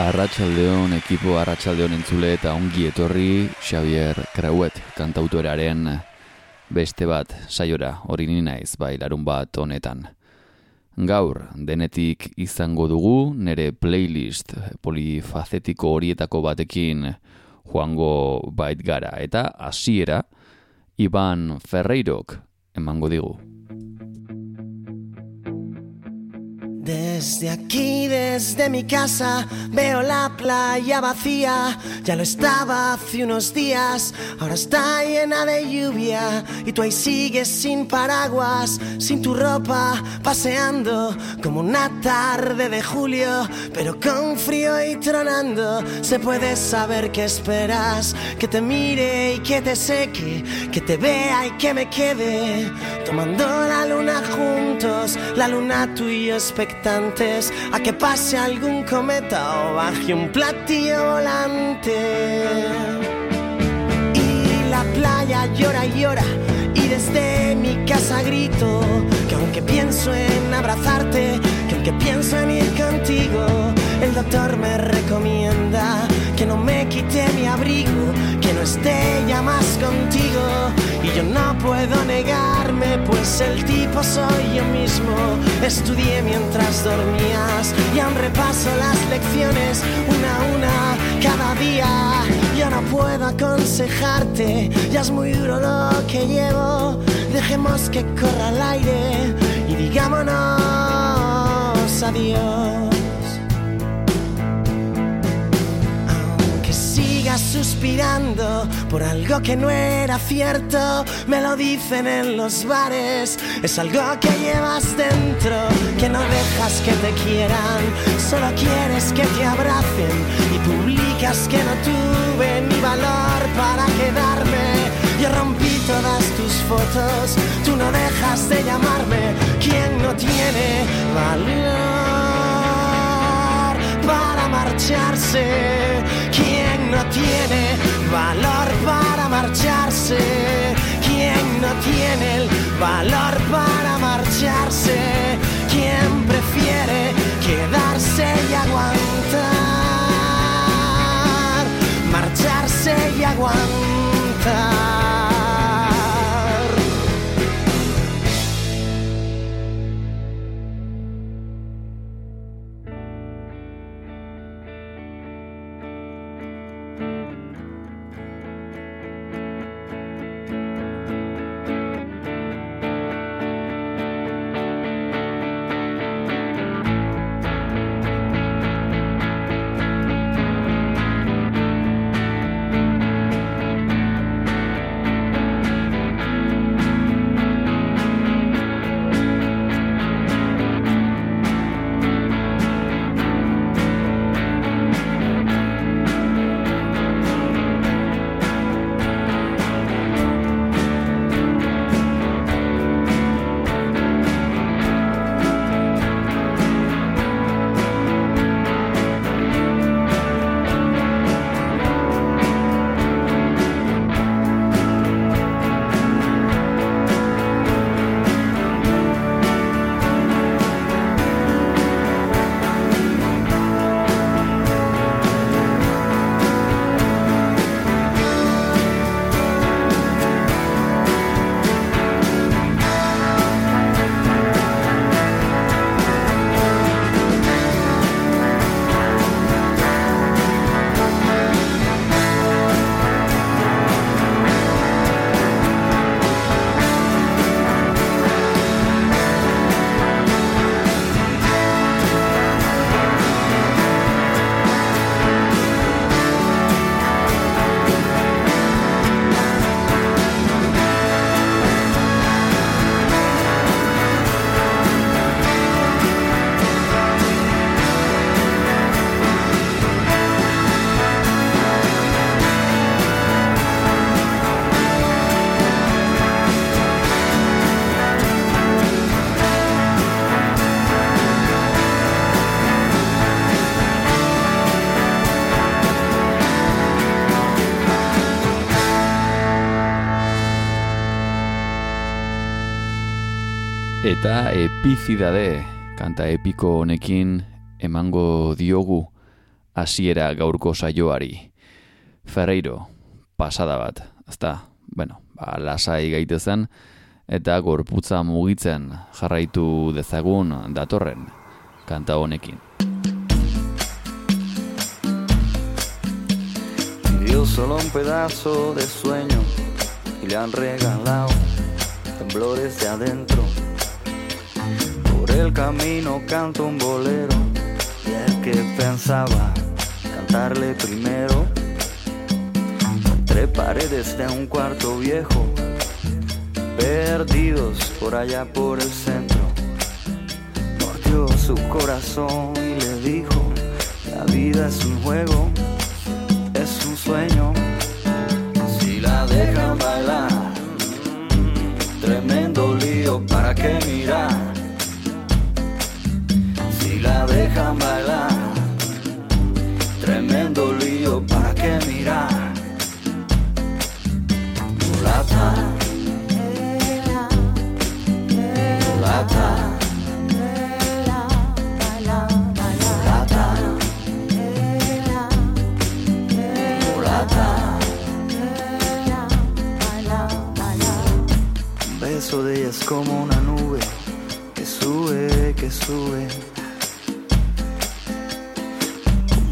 Arratxaldeon, ekipo Arratxaldeon entzule eta ongi etorri Xavier Krauet kantautoraren beste bat saiora hori naiz bai larun bat honetan. Gaur, denetik izango dugu nere playlist polifazetiko horietako batekin joango bait gara eta hasiera Iban Ferreirok emango digu. Desde aquí, desde mi casa, veo la playa vacía. Ya lo estaba hace unos días, ahora está llena de lluvia. Y tú ahí sigues sin paraguas, sin tu ropa, paseando como una tarde de julio. Pero con frío y tronando, se puede saber qué esperas. Que te mire y que te seque, que te vea y que me quede. Tomando la luna juntos, la luna tuyo a que pase algún cometa o baje un platillo volante. Y la playa llora y llora y desde mi casa grito que aunque pienso en abrazarte, que aunque pienso en ir contigo, el doctor me recomienda quite mi abrigo, que no esté ya más contigo. Y yo no puedo negarme, pues el tipo soy yo mismo. Estudié mientras dormías y aún repaso las lecciones una a una cada día. Yo no puedo aconsejarte, ya es muy duro lo que llevo. Dejemos que corra el aire y digámonos adiós. Suspirando por algo que no era cierto. Me lo dicen en los bares, es algo que llevas dentro, que no dejas que te quieran, solo quieres que te abracen y publicas que no tuve ni valor para quedarme. Yo rompí todas tus fotos, tú no dejas de llamarme. ¿Quién no tiene valor marcharse? ¿Quién no tiene valor para marcharse? ¿Quién no tiene el valor para marcharse? ¿Quién prefiere quedarse y aguantar? Marcharse y aguantar. Eta epizidade kanta epiko honekin emango diogu hasiera gaurko saioari. Ferreiro, pasada bat, ezta, bueno, ba, lasai gaitezen, eta gorputza mugitzen jarraitu dezagun datorren kanta honekin. Dio solo un pedazo de sueño y le han regalado temblores de adentro. Por el camino canto un bolero. Y el que pensaba cantarle primero. Entre paredes de un cuarto viejo. Perdidos por allá por el centro. Mordió su corazón y le dijo la vida es un juego es un sueño. Si la dejan bailar tremendo lío para qué mirar la dejan bailar tremendo lío para qué mirar mulata. Mulata. Beso de ella es como una nube que sube, que sube.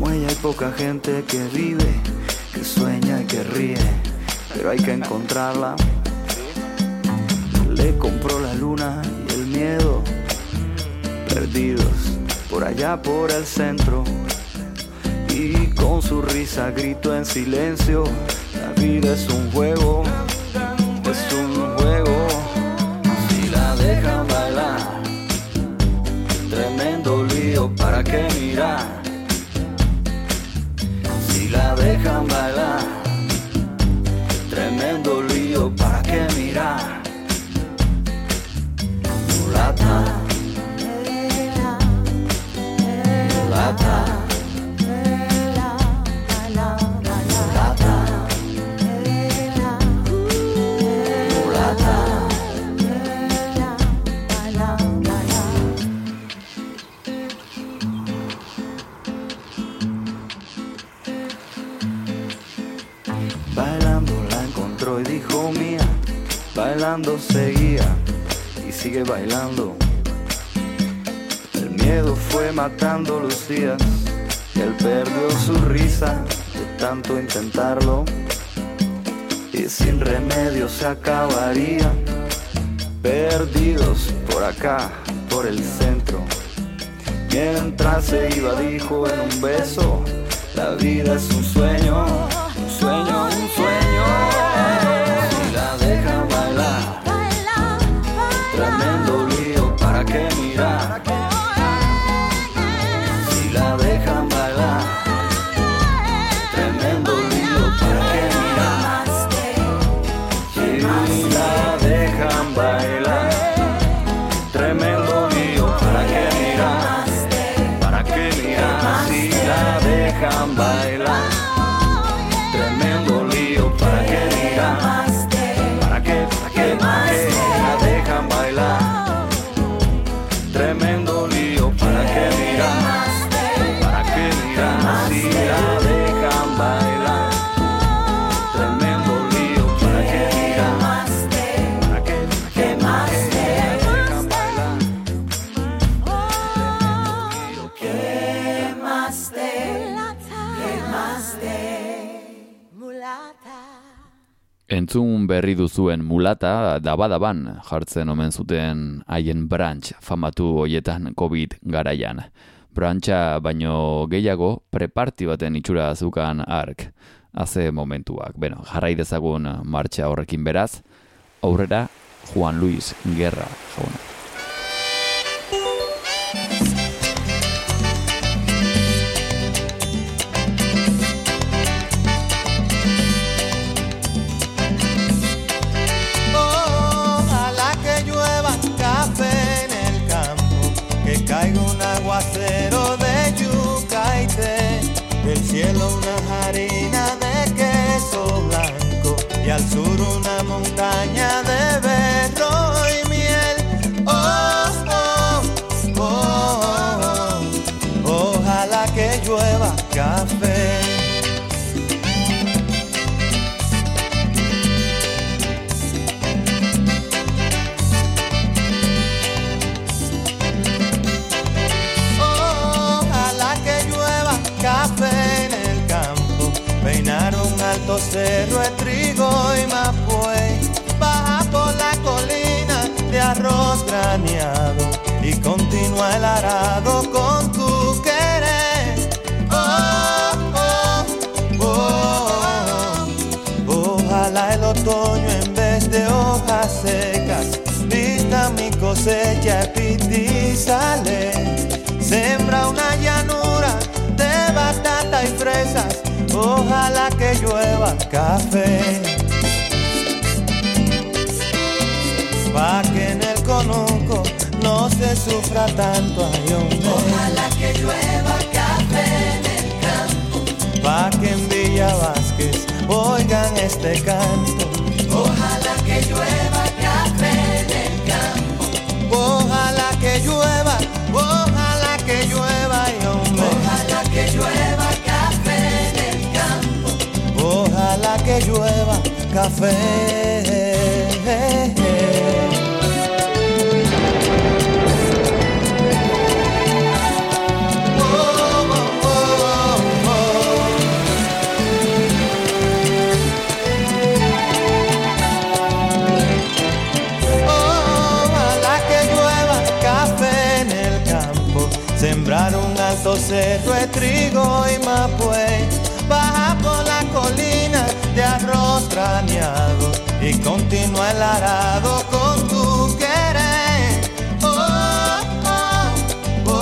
Como ella hay poca gente que vive, que sueña y que ríe, pero hay que encontrarla. Le compró la luna y el miedo, perdidos por allá por el centro. Y con su risa grito en silencio, la vida es un juego, es un juego. Si la dejan bailar, tremendo lío para qué mirar. come on. Seguía y sigue bailando. El miedo fue matando los días, él perdió su risa de tanto intentarlo y sin remedio se acabaría. Perdidos por acá, por el centro. Mientras se iba dijo en un beso, la vida es un sueño, Entzun berri duzuen mulata dabadaban jartzen omen zuten haien branch famatu hoietan COVID garaian. Brantxa baino gehiago preparti baten itxura zukan ark. Haze momentuak. Beno, jarrai dezagun martxa horrekin beraz. Aurrera, Juan Luis Guerra jauna. Cielo una harina de queso blanco y al sur una y continúa el arado con tu querer. Oh, oh, oh, oh. Ojalá el otoño en vez de hojas secas vista mi cosecha y sale. Sembra una llanura de batata y fresas ojalá que llueva café. Se sufra tanto ayón. Ojalá que llueva café en el campo. Pa' que en Villa Vázquez oigan este canto. Ojalá que llueva café en el campo. Ojalá que llueva, ojalá que llueva, Ojalá que llueva ojalá que llueva café. Cerro de trigo y mapuey baja por la colina de arroz trañado y continúa el arado con tu querer. Oh, oh,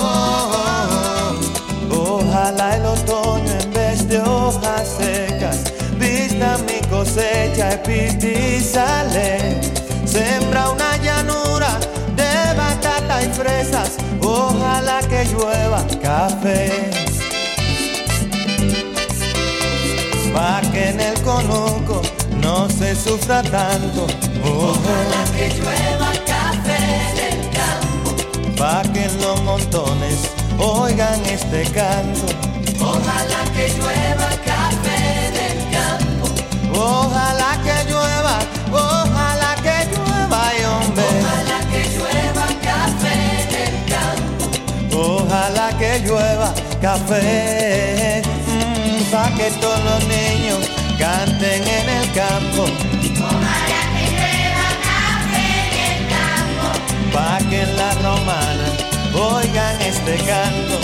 oh, Ojalá el otoño en vez de hojas secas vista mi cosecha y sale. Sembra una ojalá que llueva café. pa' que en el conuco no se sufra tanto. Ojalá que llueva café en el campo, pa' que en los montones oigan este canto. Ojalá que llueva café pa' que todos los niños canten en el campo. Que. Pa' que la romana oigan este canto.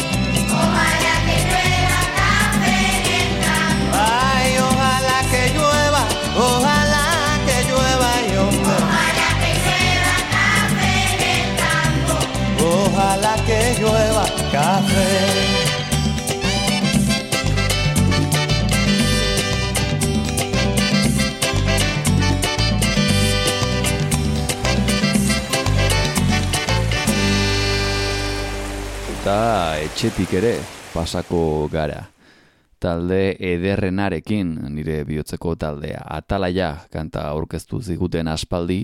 eta etxetik ere pasako gara. Talde ederrenarekin nire bihotzeko taldea Atalaia kanta aurkeztu ziguten aspaldi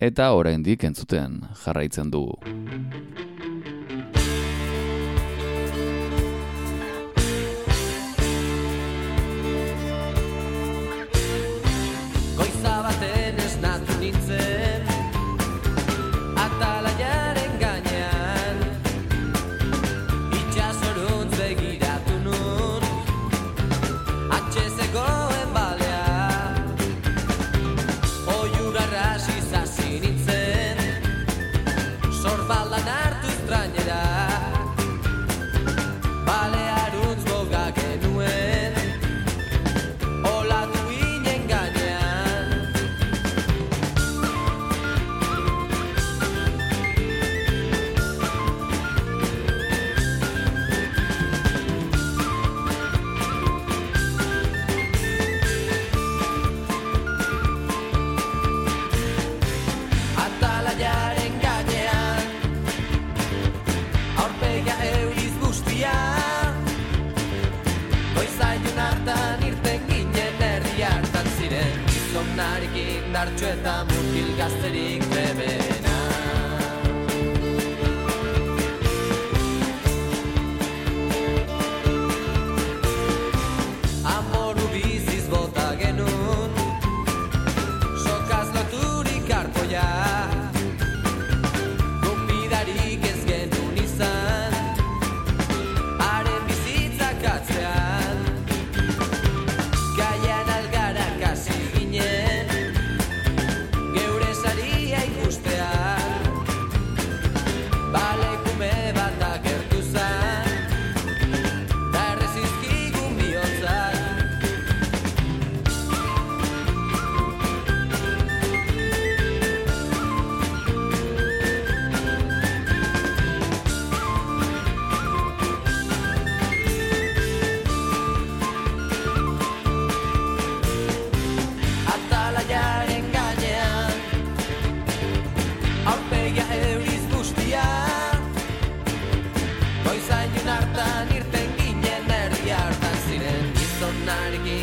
eta oraindik entzuten jarraitzen dugu. Goiza baten esnatu nintzen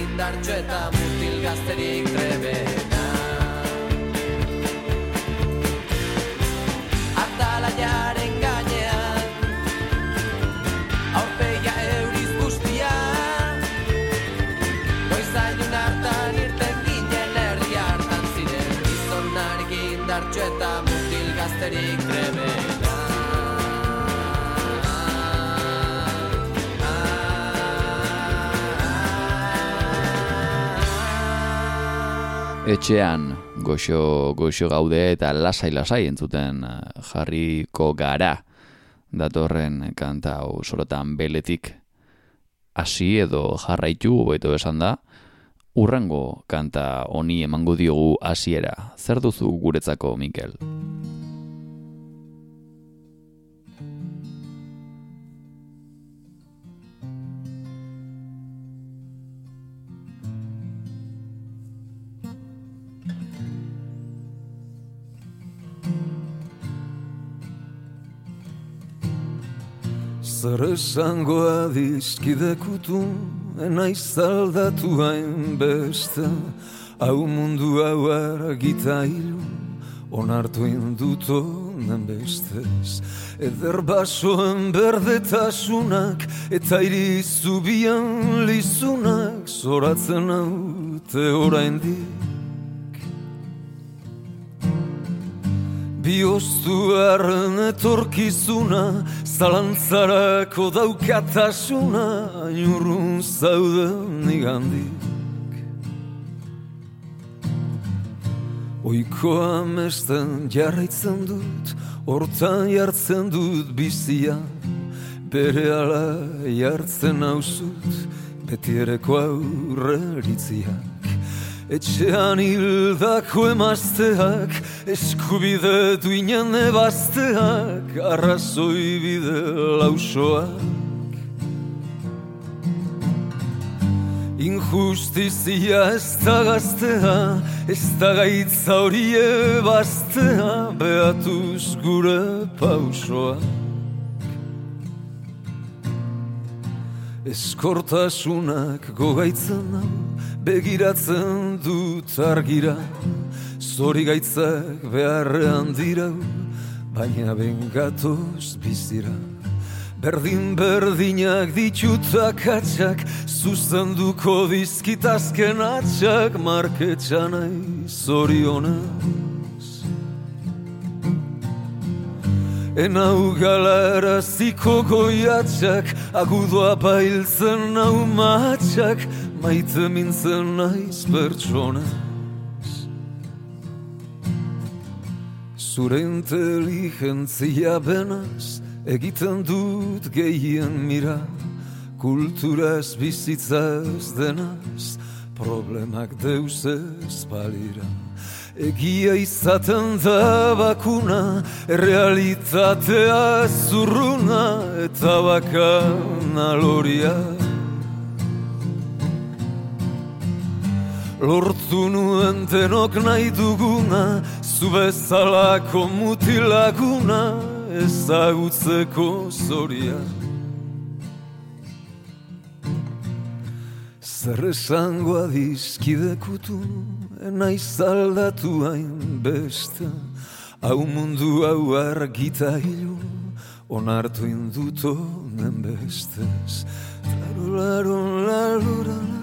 indartxo eta mutil gazterik trebe. Etxean goxo, goxo gaude eta lasai lasai entzuten eh, jarriko gara. Datorren kanta hau sorotan beletik hasi edo jarraitu beto esan da urrango kanta honi emango diogu hasiera. Zer duzu guretzako Mikel Zer esango adizkidekutu Enaiz aldatu hain beste. Hau mundu hau argita hilu Onartu indut onen bestez. Eder basoen berdetasunak Eta irizubian lizunak Zoratzen haute oraindik Bioztuaren etorkizuna, zalantzarako daukatasuna, ainurrun zauden igandik. Oiko amesten jarraitzen dut, hortan jartzen dut bizia, bere ala jartzen hauzut, beti ereko aurreritziak. Etxean hildako emazteak, eskubide duinen ebazteak, arrazoi bide lausoak. Injustizia ez da gaztea, ez da gaitza hori ebaztea, behatuz gure pausoak. Eskortasunak gogaitzen hau, begiratzen dut argira Zori gaitzak beharrean dira Baina bengatoz bizira Berdin berdinak ditutak atxak Zuzenduko dizkitazken atxak Marketxanai zorionez. Enau galara ziko goiatxak Agudoa bailtzen hau matxak Maite mintzen naiz pertsonez Zure inteligentzia benaz Egiten dut gehien mira. Kulturaz bizitzaz denaz Problemak deus ez balira. Egia izaten da bakuna, realitatea zurruna eta bakana loria. Lortu nuen denok nahi duguna, zu bezalako mutilaguna, ezagutzeko zoria. Zer esango adizkidekutu, naiz aldatu hain beste Hau mundu hau argita hilu Onartu induto nen bestez Trarularo, laruro, laro Trarularo,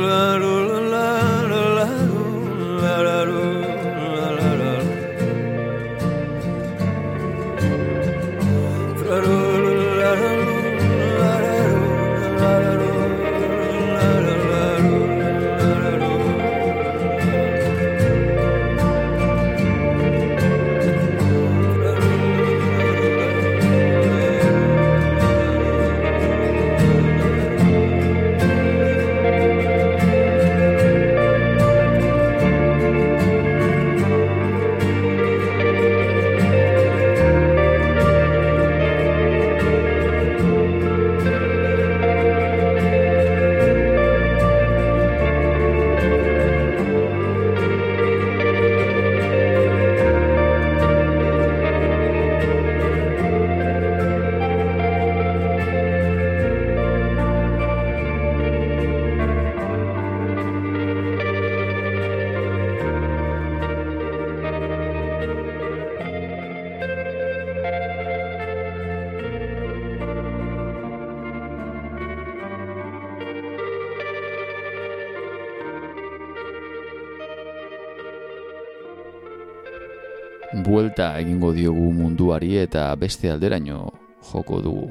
egingo diogu munduari eta beste alderaino joko dugu.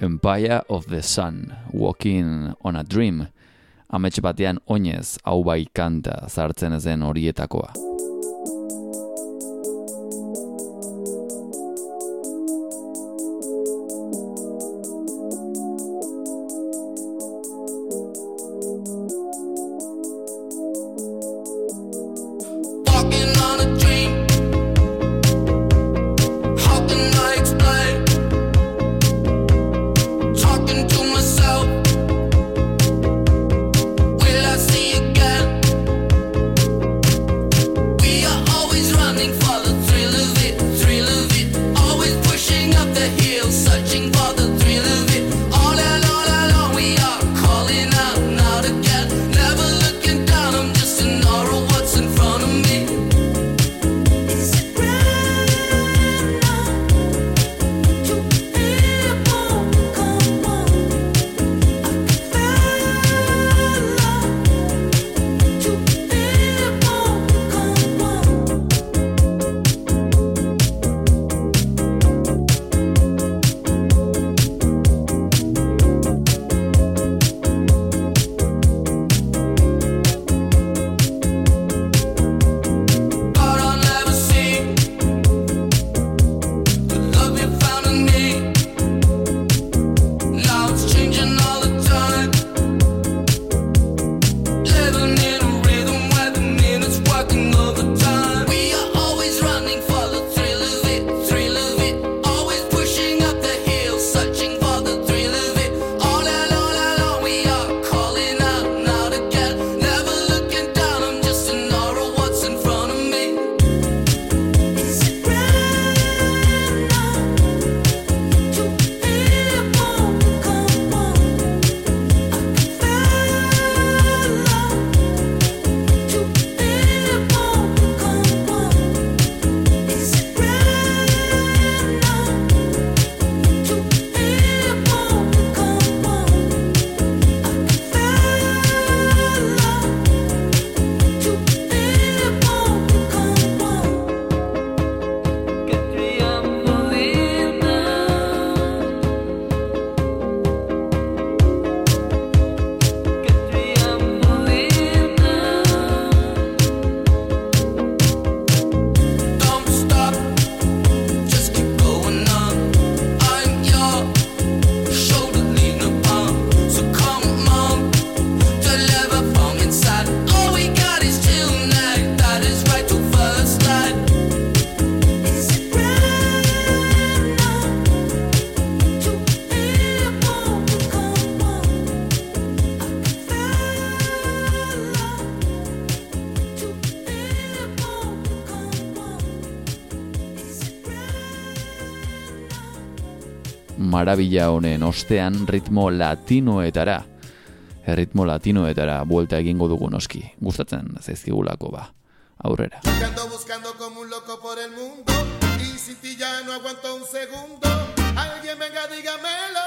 Empire of the Sun, Walking on a Dream, amets batean oinez hau bai kanta zartzen ezen horietakoa. Marabila honen ostean ritmo latinoetara. Erritmo latinoetara buelta egingo dugu noski. Gustatzen zaizkigulako ba. Aurrera. Buscando, buscando como un loco por el mundo Y sin ti ya no aguanto un segundo Alguien venga, dígamelo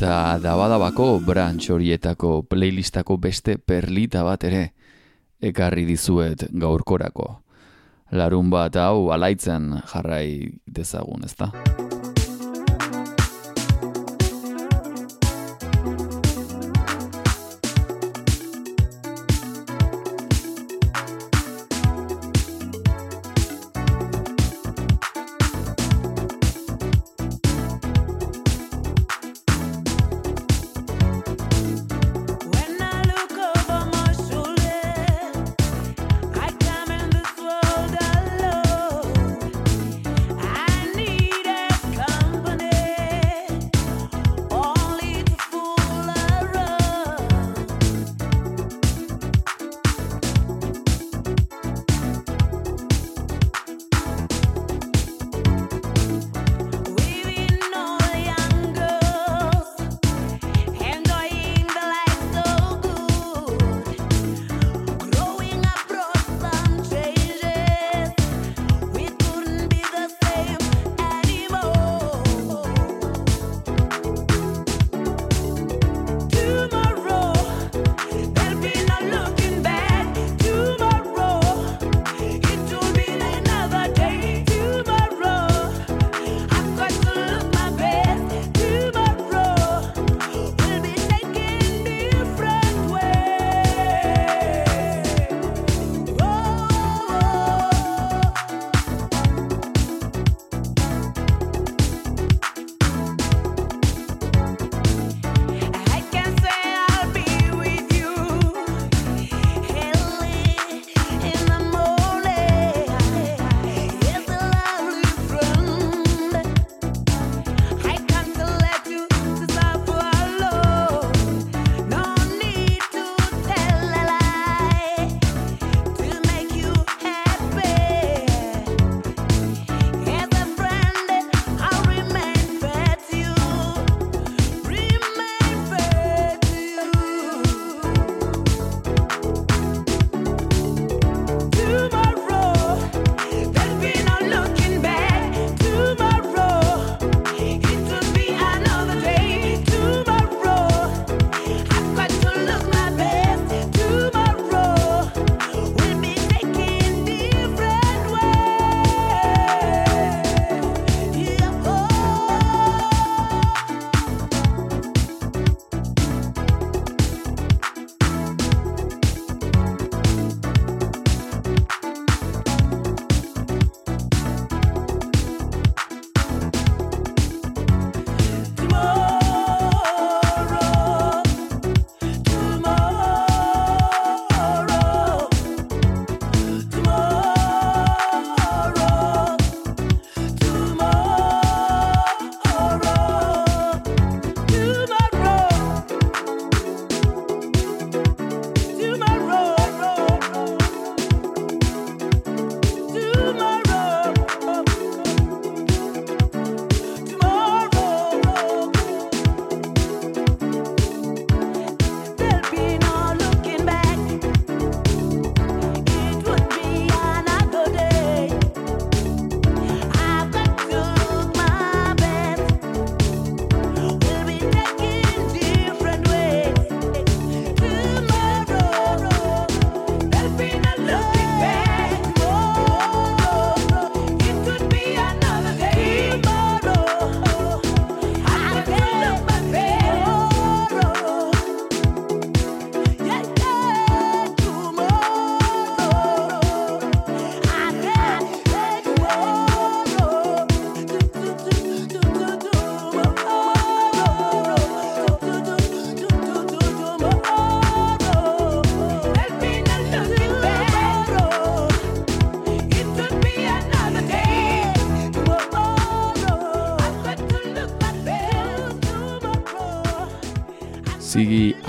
eta dabadabako brantx horietako playlistako beste perlita bat ere ekarri dizuet gaurkorako. Larun bat hau alaitzen jarrai dezagun, ezta?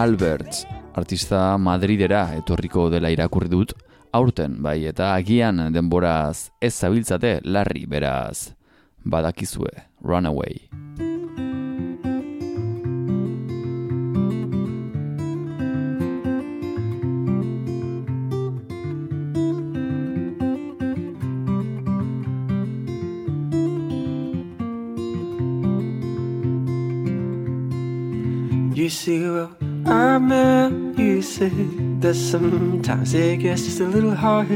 Alberts, artista Madridera etorriko dela irakurri dut, aurten bai eta agian denboraz ez zabiltzate larri beraz. Badakizue, Runaway. That sometimes it gets just a little hard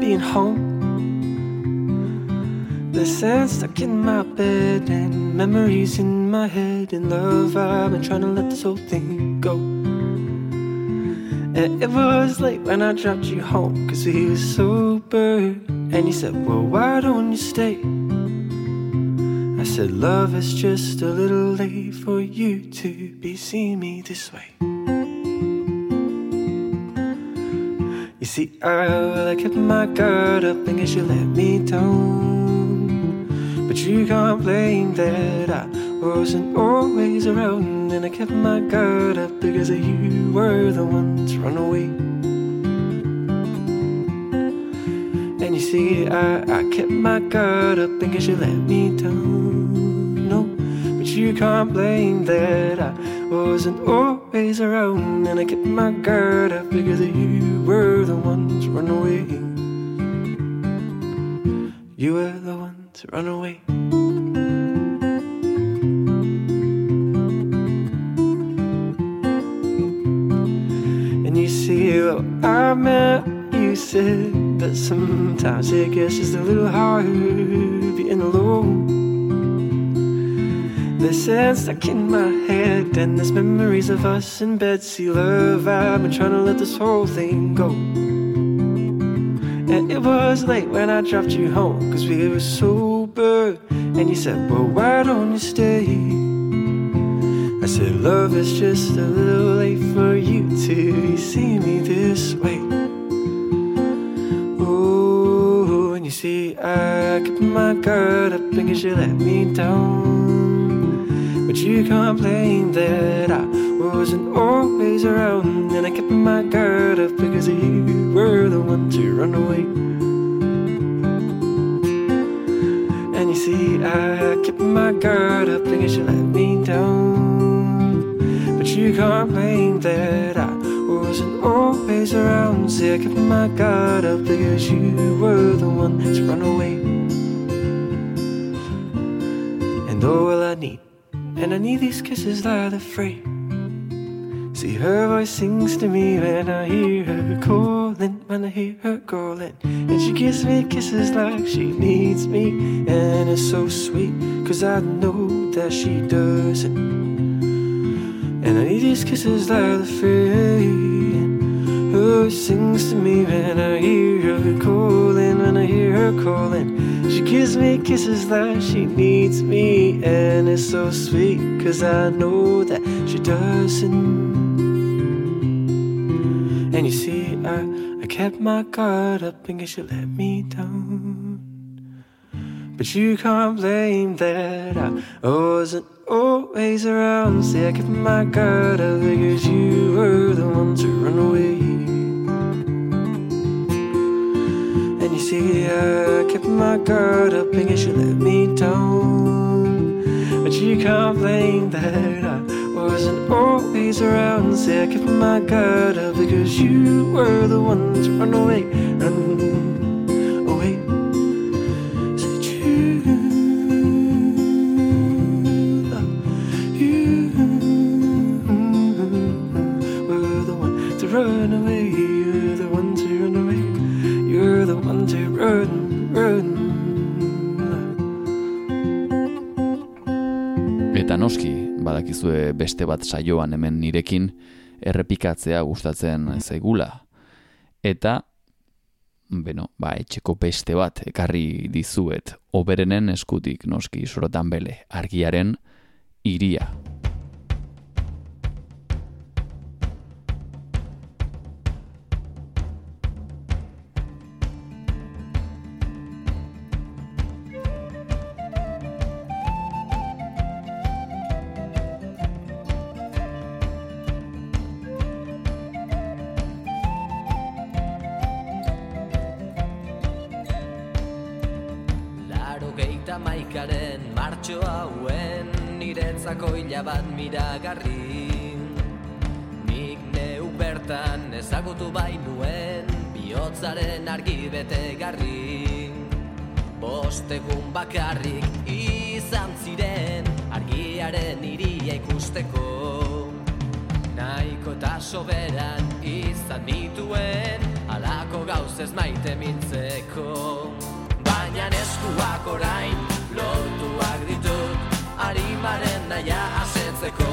being home. The sand stuck in my bed and memories in my head and love. I've been trying to let this whole thing go. And it was late when I dropped you home Cause we were sober And you said, well, why don't you stay? I said, love, it's just a little late for you to be seeing me this way see, I, I kept my guard up guess you let me down. But you can't blame that I wasn't always around And I kept my guard up because you were the one to run away. And you see, I, I kept my guard up guess you let me down. No, but you can't blame that I wasn't always around And I kept my guard up because you were the one to run away You were the one to run away And you see, well, I met you said that sometimes it gets just a little hard being alone. There's sand stuck in my head, and there's memories of us in bed. See, love, I've been trying to let this whole thing go. And it was late when I dropped you home, cause we were sober. And you said, Well, why don't you stay? I said, Love is just a little late for you to see me this way. Oh, and you see, I kept my guard up because you let me down. You can't blame that I wasn't always around. And I kept my guard up because you were the one to run away. And you see, I kept my guard up because you let me down. But you can't blame that I wasn't always around. See, I kept my guard up because you were the one to run away. And all I need, and I need these kisses like the free. See, her voice sings to me when I hear her calling, when I hear her calling. And she gives me kisses like she needs me. And it's so sweet, cause I know that she doesn't. And I need these kisses like the free. Her voice sings to me when I hear her calling, when I hear her calling. She gives me kisses like she needs me. And it's so sweet, cause I know that she doesn't. And you see, I, I kept my guard up and guess you let me down. But you can't blame that I wasn't always around. See, I kept my guard up because you were the one to run away. See, I kept my guard up and you let me down. But can't blame that I wasn't always around. Say I kept my guard up because you were the one to run away, run away. You, you were the one to run away. Eta noski, badakizue beste bat saioan hemen nirekin errepikatzea gustatzen zaigula. Eta, beno, ba, etxeko beste bat ekarri dizuet, oberenen eskutik noski sorotan bele, argiaren iria. Laro geita maikaren martxo hauen Niretzako hila bat miragarri. Nik neu bertan ezagutu bainuen Bihotzaren argi bete garri Bostegun bakarrik izan ziren Argiaren iria ikusteko. Nahiko eta soberan izan nituen Alako gauzez maite mintzeko Baina eskuak orain lotuak ditut Arimaren naia asetzeko.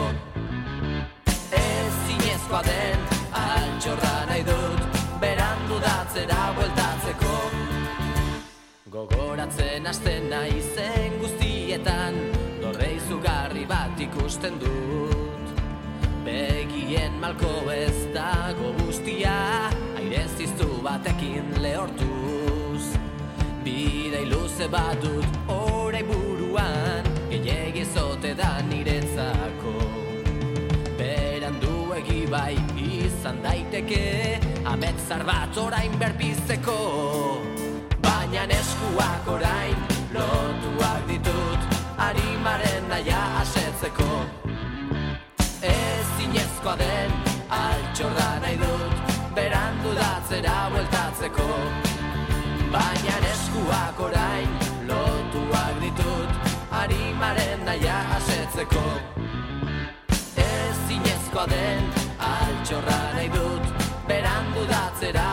Ez zinezkoa den altxorra nahi dut Berandu datzera bueltatzeko. Gogoratzen hasten naizen guztietan Dorre izugarri bat ikusten dut. Begien malko ez dago guztia Aire ziztu batekin lehortuz Bidei luze bat dut orai buruan Gehiegi zote da niretzako. Beranduegi bai izan daiteke Ametzar bat orain berpizteko. Baina eskuak orain lotuak ditut Arimaren naia asetzeko. Ez zinezkoa den altxorra nahi dut Berandu datzera bueltatzeko. Baina eskuak orain lotuak ditut Arimaren naia asetzeko. Ez zinezkoa den altxorra nahi dut Berandu datzera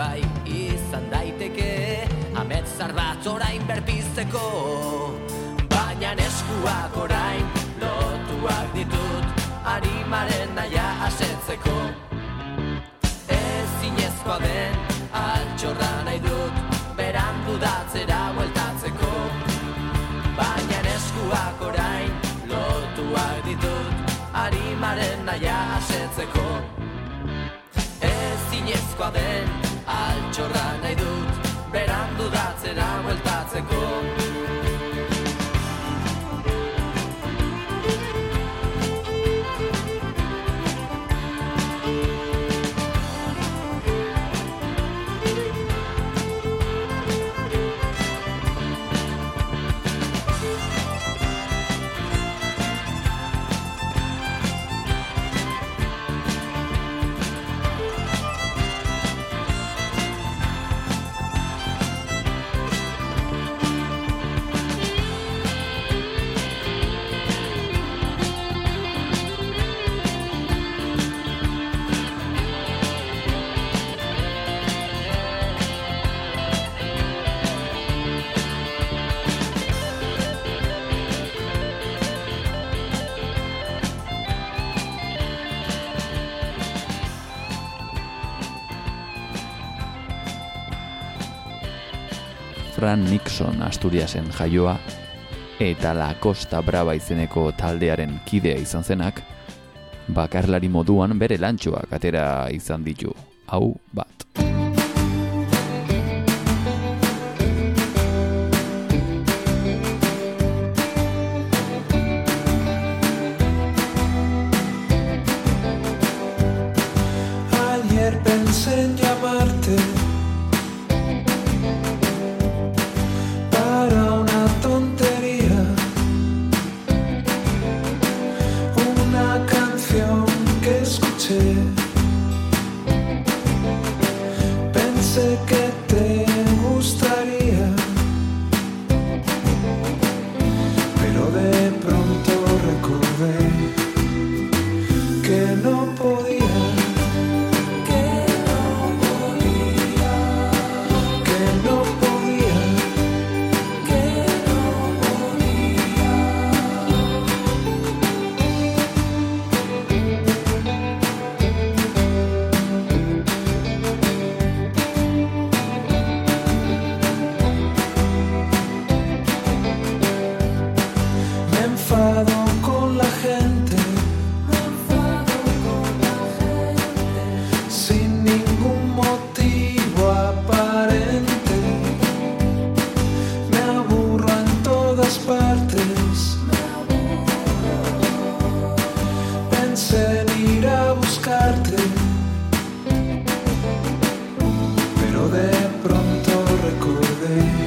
bai izan daiteke Ametzar bat orain berpizteko. Baina eskuak orain lotuak ditut Arimaren naia asetzeko. Ez zinezkoa den altxorra nahi dut Berandu datzera bueltatzeko. Baina eskuak orain lotuak ditut Arimaren naia asetzeko. Ez zinezkoa den chorrada. Fran Nixon Asturiasen jaioa eta La Costa Brava izeneko taldearen kidea izan zenak, bakarlari moduan bere lantxoak atera izan ditu. Hau bat. they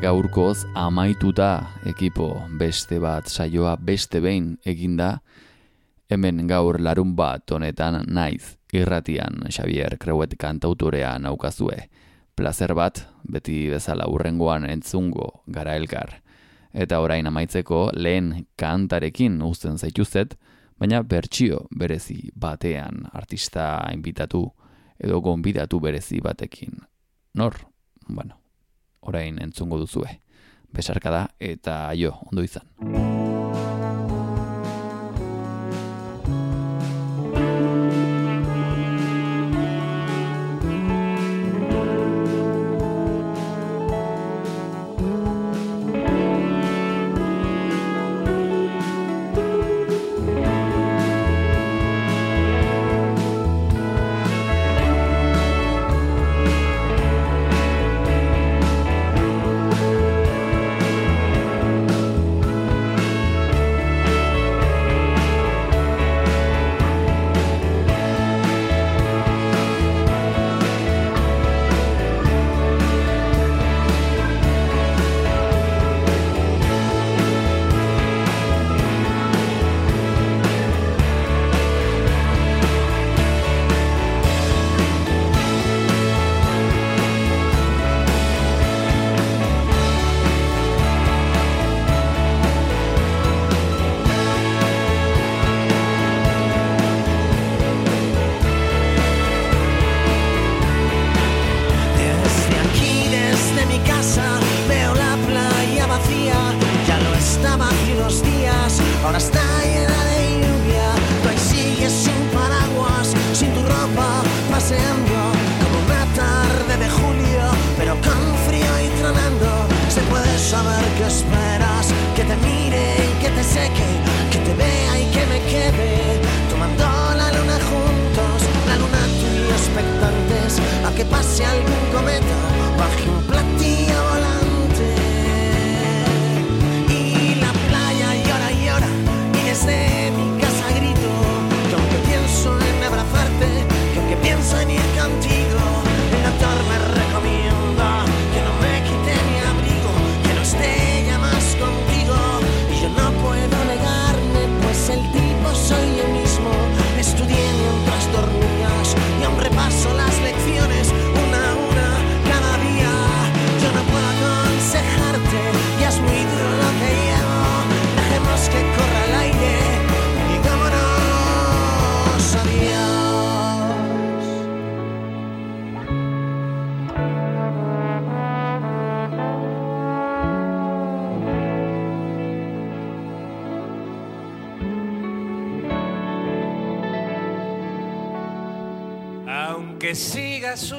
gaurkoz amaituta ekipo beste bat saioa beste behin eginda hemen gaur larun bat honetan naiz irratian Xavier Krewet kantautorea naukazue. Plazer bat beti bezala urrengoan entzungo gara elkar. Eta orain amaitzeko lehen kantarekin uzten zaituzet baina bertsio berezi batean artista inbitatu edo gonbidatu berezi batekin. Nor? Bueno orain entzungo duzue. Besarka da eta aio, ondo izan.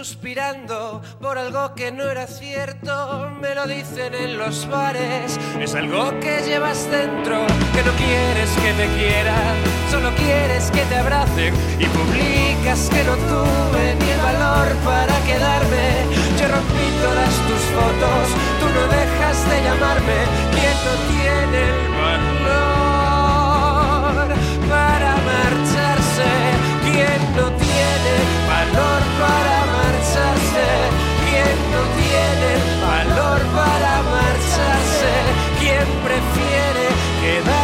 suspirando por algo que no era cierto, me lo dicen en los bares, es algo que llevas dentro, que no quieres que te quieran, solo quieres que te abracen y publicas que no tuve ni el valor para quedarme, yo rompí todas tus fotos, tú no dejas de llamarme, quien no tiene el valor para marcharse, quien no tiene valor para ¿Quién no tiene valor para marcharse? ¿Quién prefiere quedar?